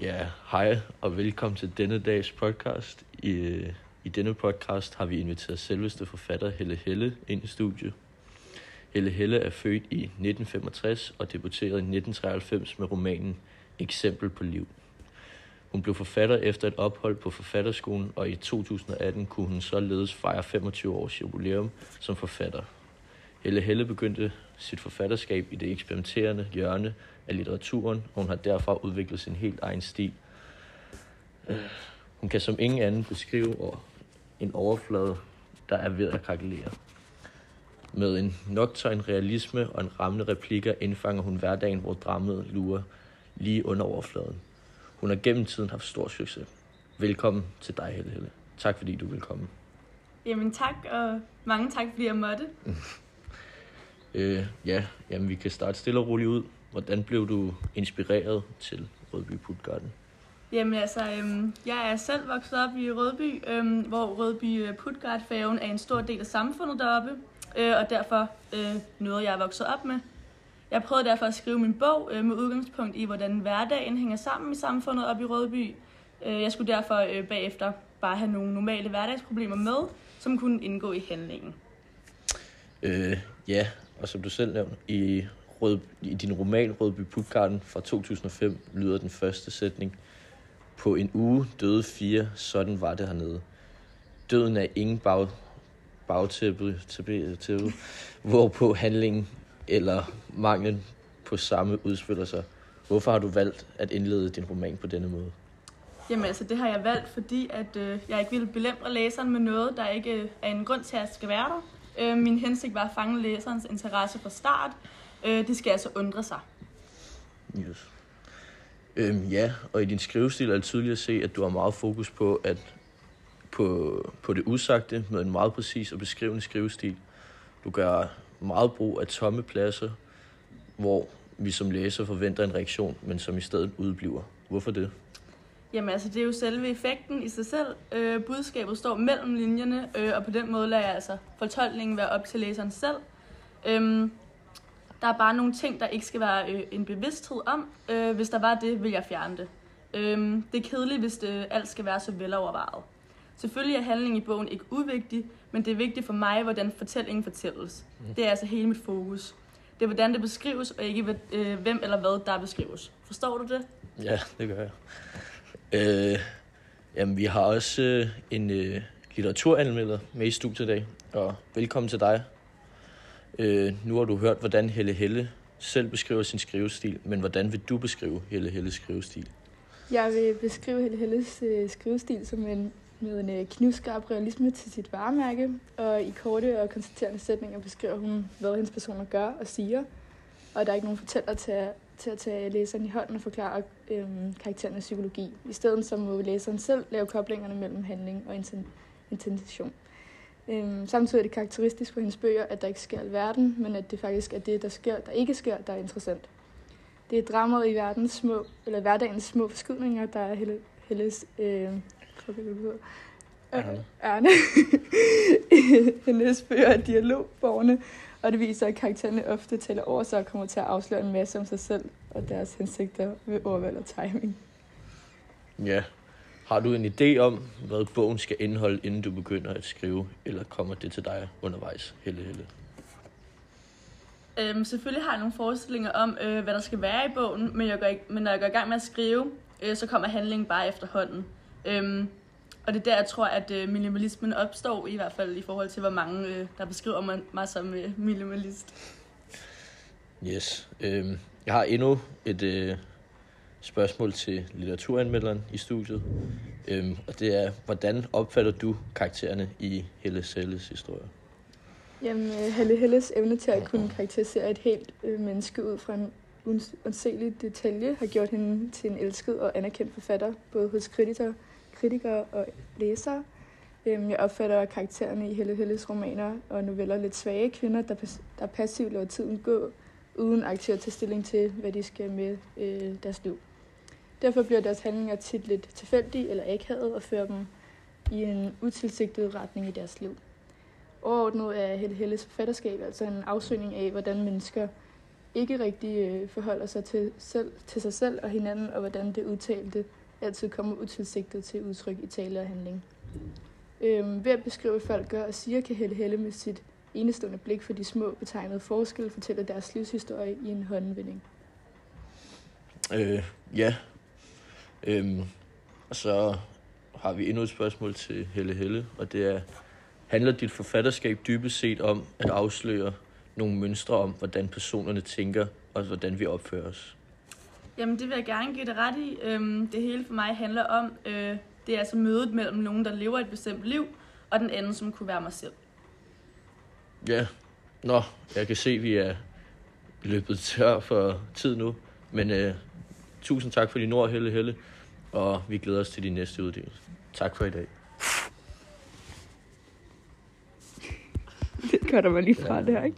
Ja, hej og velkommen til denne dags podcast. I, I denne podcast har vi inviteret selveste forfatter Helle Helle ind i studiet. Helle Helle er født i 1965 og debuterede i 1993 med romanen Eksempel på liv. Hun blev forfatter efter et ophold på forfatterskolen, og i 2018 kunne hun således fejre 25 års jubilæum som forfatter. Helle Helle begyndte sit forfatterskab i det eksperimenterende hjørne af litteraturen, og hun har derfra udviklet sin helt egen stil. Hun kan som ingen anden beskrive en overflade, der er ved at krakelere. Med en nocturn realisme og en rammende replikker indfanger hun hverdagen, hvor dramaet lurer lige under overfladen. Hun har gennem tiden haft stor succes. Velkommen til dig, Helle Helle. Tak fordi du vil komme. Jamen tak, og mange tak, fordi jeg måtte. Øh, ja, jamen vi kan starte stille og roligt ud. Hvordan blev du inspireret til Rødby Putgarden? Jamen altså, øhm, jeg er selv vokset op i Rødby, øhm, hvor Rødby øh, Putgardfærgen er en stor del af samfundet deroppe, øh, og derfor øh, noget, jeg er vokset op med. Jeg prøvede derfor at skrive min bog øh, med udgangspunkt i, hvordan hverdagen hænger sammen i samfundet op i Rødby. Øh, jeg skulle derfor øh, bagefter bare have nogle normale hverdagsproblemer med, som kunne indgå i handlingen. Øh, ja, og som du selv nævnte, i, Rød, i din roman Rødby Putgarden fra 2005 lyder den første sætning. På en uge døde fire, sådan var det hernede. Døden er ingen bag, bagtæppe, tæppe, tæppe, hvorpå handlingen eller manglen på samme udspiller sig. Hvorfor har du valgt at indlede din roman på denne måde? Jamen altså, det har jeg valgt, fordi at, øh, jeg ikke ville belemre læseren med noget, der ikke øh, er en grund til, at skal være der. Øh, min hensigt var at fange læserens interesse fra start. Øh, det skal altså undre sig. Yes. Øhm, ja, og i din skrivestil er det tydeligt at se, at du har meget fokus på, at på, på det usagte med en meget præcis og beskrivende skrivestil. Du gør meget brug af tomme pladser, hvor vi som læser forventer en reaktion, men som i stedet udbliver. Hvorfor det? Jamen altså, det er jo selve effekten i sig selv. Øh, budskabet står mellem linjerne, øh, og på den måde lader jeg altså fortolkningen være op til læseren selv. Øhm, der er bare nogle ting, der ikke skal være øh, en bevidsthed om. Øh, hvis der var det, vil jeg fjerne det. Øhm, det er kedeligt, hvis det, alt skal være så velovervejet. Selvfølgelig er handlingen i bogen ikke uvigtig, men det er vigtigt for mig, hvordan fortællingen fortælles. Det er altså hele mit fokus. Det er, hvordan det beskrives, og ikke øh, hvem eller hvad, der beskrives. Forstår du det? Ja, det gør jeg. Øh, jamen, vi har også øh, en øh, litteraturanmelder med i studiet i dag, og velkommen til dig. Øh, nu har du hørt, hvordan Helle Helle selv beskriver sin skrivestil, men hvordan vil du beskrive Helle Helles skrivestil? Jeg vil beskrive Helle Helles øh, skrivestil som en, med en øh, knivskarp realisme til sit varemærke, og i korte og konstaterende sætninger beskriver hun, hvad hendes personer gør og siger, og der er ikke nogen fortæller til at, til at tage læseren i hånden og forklare øh, karakterernes psykologi. I stedet så må læseren selv lave koblingerne mellem handling og inten- intention. Øhm, samtidig er det karakteristisk for hendes bøger, at der ikke sker alverden, men at det faktisk er det, der, sker, der ikke sker, der er interessant. Det er dramaet i verdens små, eller hverdagens små forskydninger, der er Helle, Helles... Øh? Ærne. Ærne. Hendes bøger er dialogborgerne, og det viser, at karaktererne ofte taler over sig og kommer til at afsløre en masse om sig selv og deres hensigter ved ordvalg og timing. Ja. Har du en idé om, hvad bogen skal indeholde, inden du begynder at skrive, eller kommer det til dig undervejs, Helle Helle? Øhm, selvfølgelig har jeg nogle forestillinger om, øh, hvad der skal være i bogen, men, jeg går ikke, men når jeg går i gang med at skrive, øh, så kommer handlingen bare efterhånden. Øhm, og det er der, jeg tror, at øh, minimalismen opstår, i hvert fald i forhold til, hvor mange, øh, der beskriver mig, mig som øh, minimalist. Yes. Øhm, jeg har endnu et øh, spørgsmål til litteraturanmelderen i studiet. Øhm, og det er, hvordan opfatter du karaktererne i Helle Selles historie? Jamen, øh, Helle Helles evne til at kunne karakterisere et helt øh, menneske ud fra en uanselig detalje har gjort hende til en elsket og anerkendt forfatter, både hos kritikere, kritikere og læsere. Øhm, jeg opfatter karaktererne i Helle Helles romaner og noveller lidt svage kvinder, der, der passivt lader tiden gå, uden aktivt at tage stilling til, hvad de skal med øh, deres liv. Derfor bliver deres handlinger tit lidt tilfældige eller akavet og fører dem i en utilsigtet retning i deres liv. Overordnet er Helle Helles forfatterskab altså en afsøgning af, hvordan mennesker ikke rigtig øh, forholder sig til, selv, til sig selv og hinanden, og hvordan det udtalte altid kommer utilsigtet til udtryk i tale og handling. Øhm, ved at beskrive, hvad folk gør og siger, kan Helle Helle med sit enestående blik for de små betegnede forskelle fortælle deres livshistorie i en håndvending. Øh, ja. Øhm, og så har vi endnu et spørgsmål til Helle Helle, og det er, handler dit forfatterskab dybest set om at afsløre nogle mønstre om, hvordan personerne tænker, og hvordan vi opfører os? Jamen, det vil jeg gerne give dig ret i. Øhm, det hele for mig handler om, øh, det er altså mødet mellem nogen, der lever et bestemt liv, og den anden, som kunne være mig selv. Ja, nå, jeg kan se, at vi er løbet tør for tid nu, men øh, tusind tak for din ord, Helle Helle, og vi glæder os til din næste uddelelse. Tak for i dag. Det gør der mig lige fra, det her, ikke?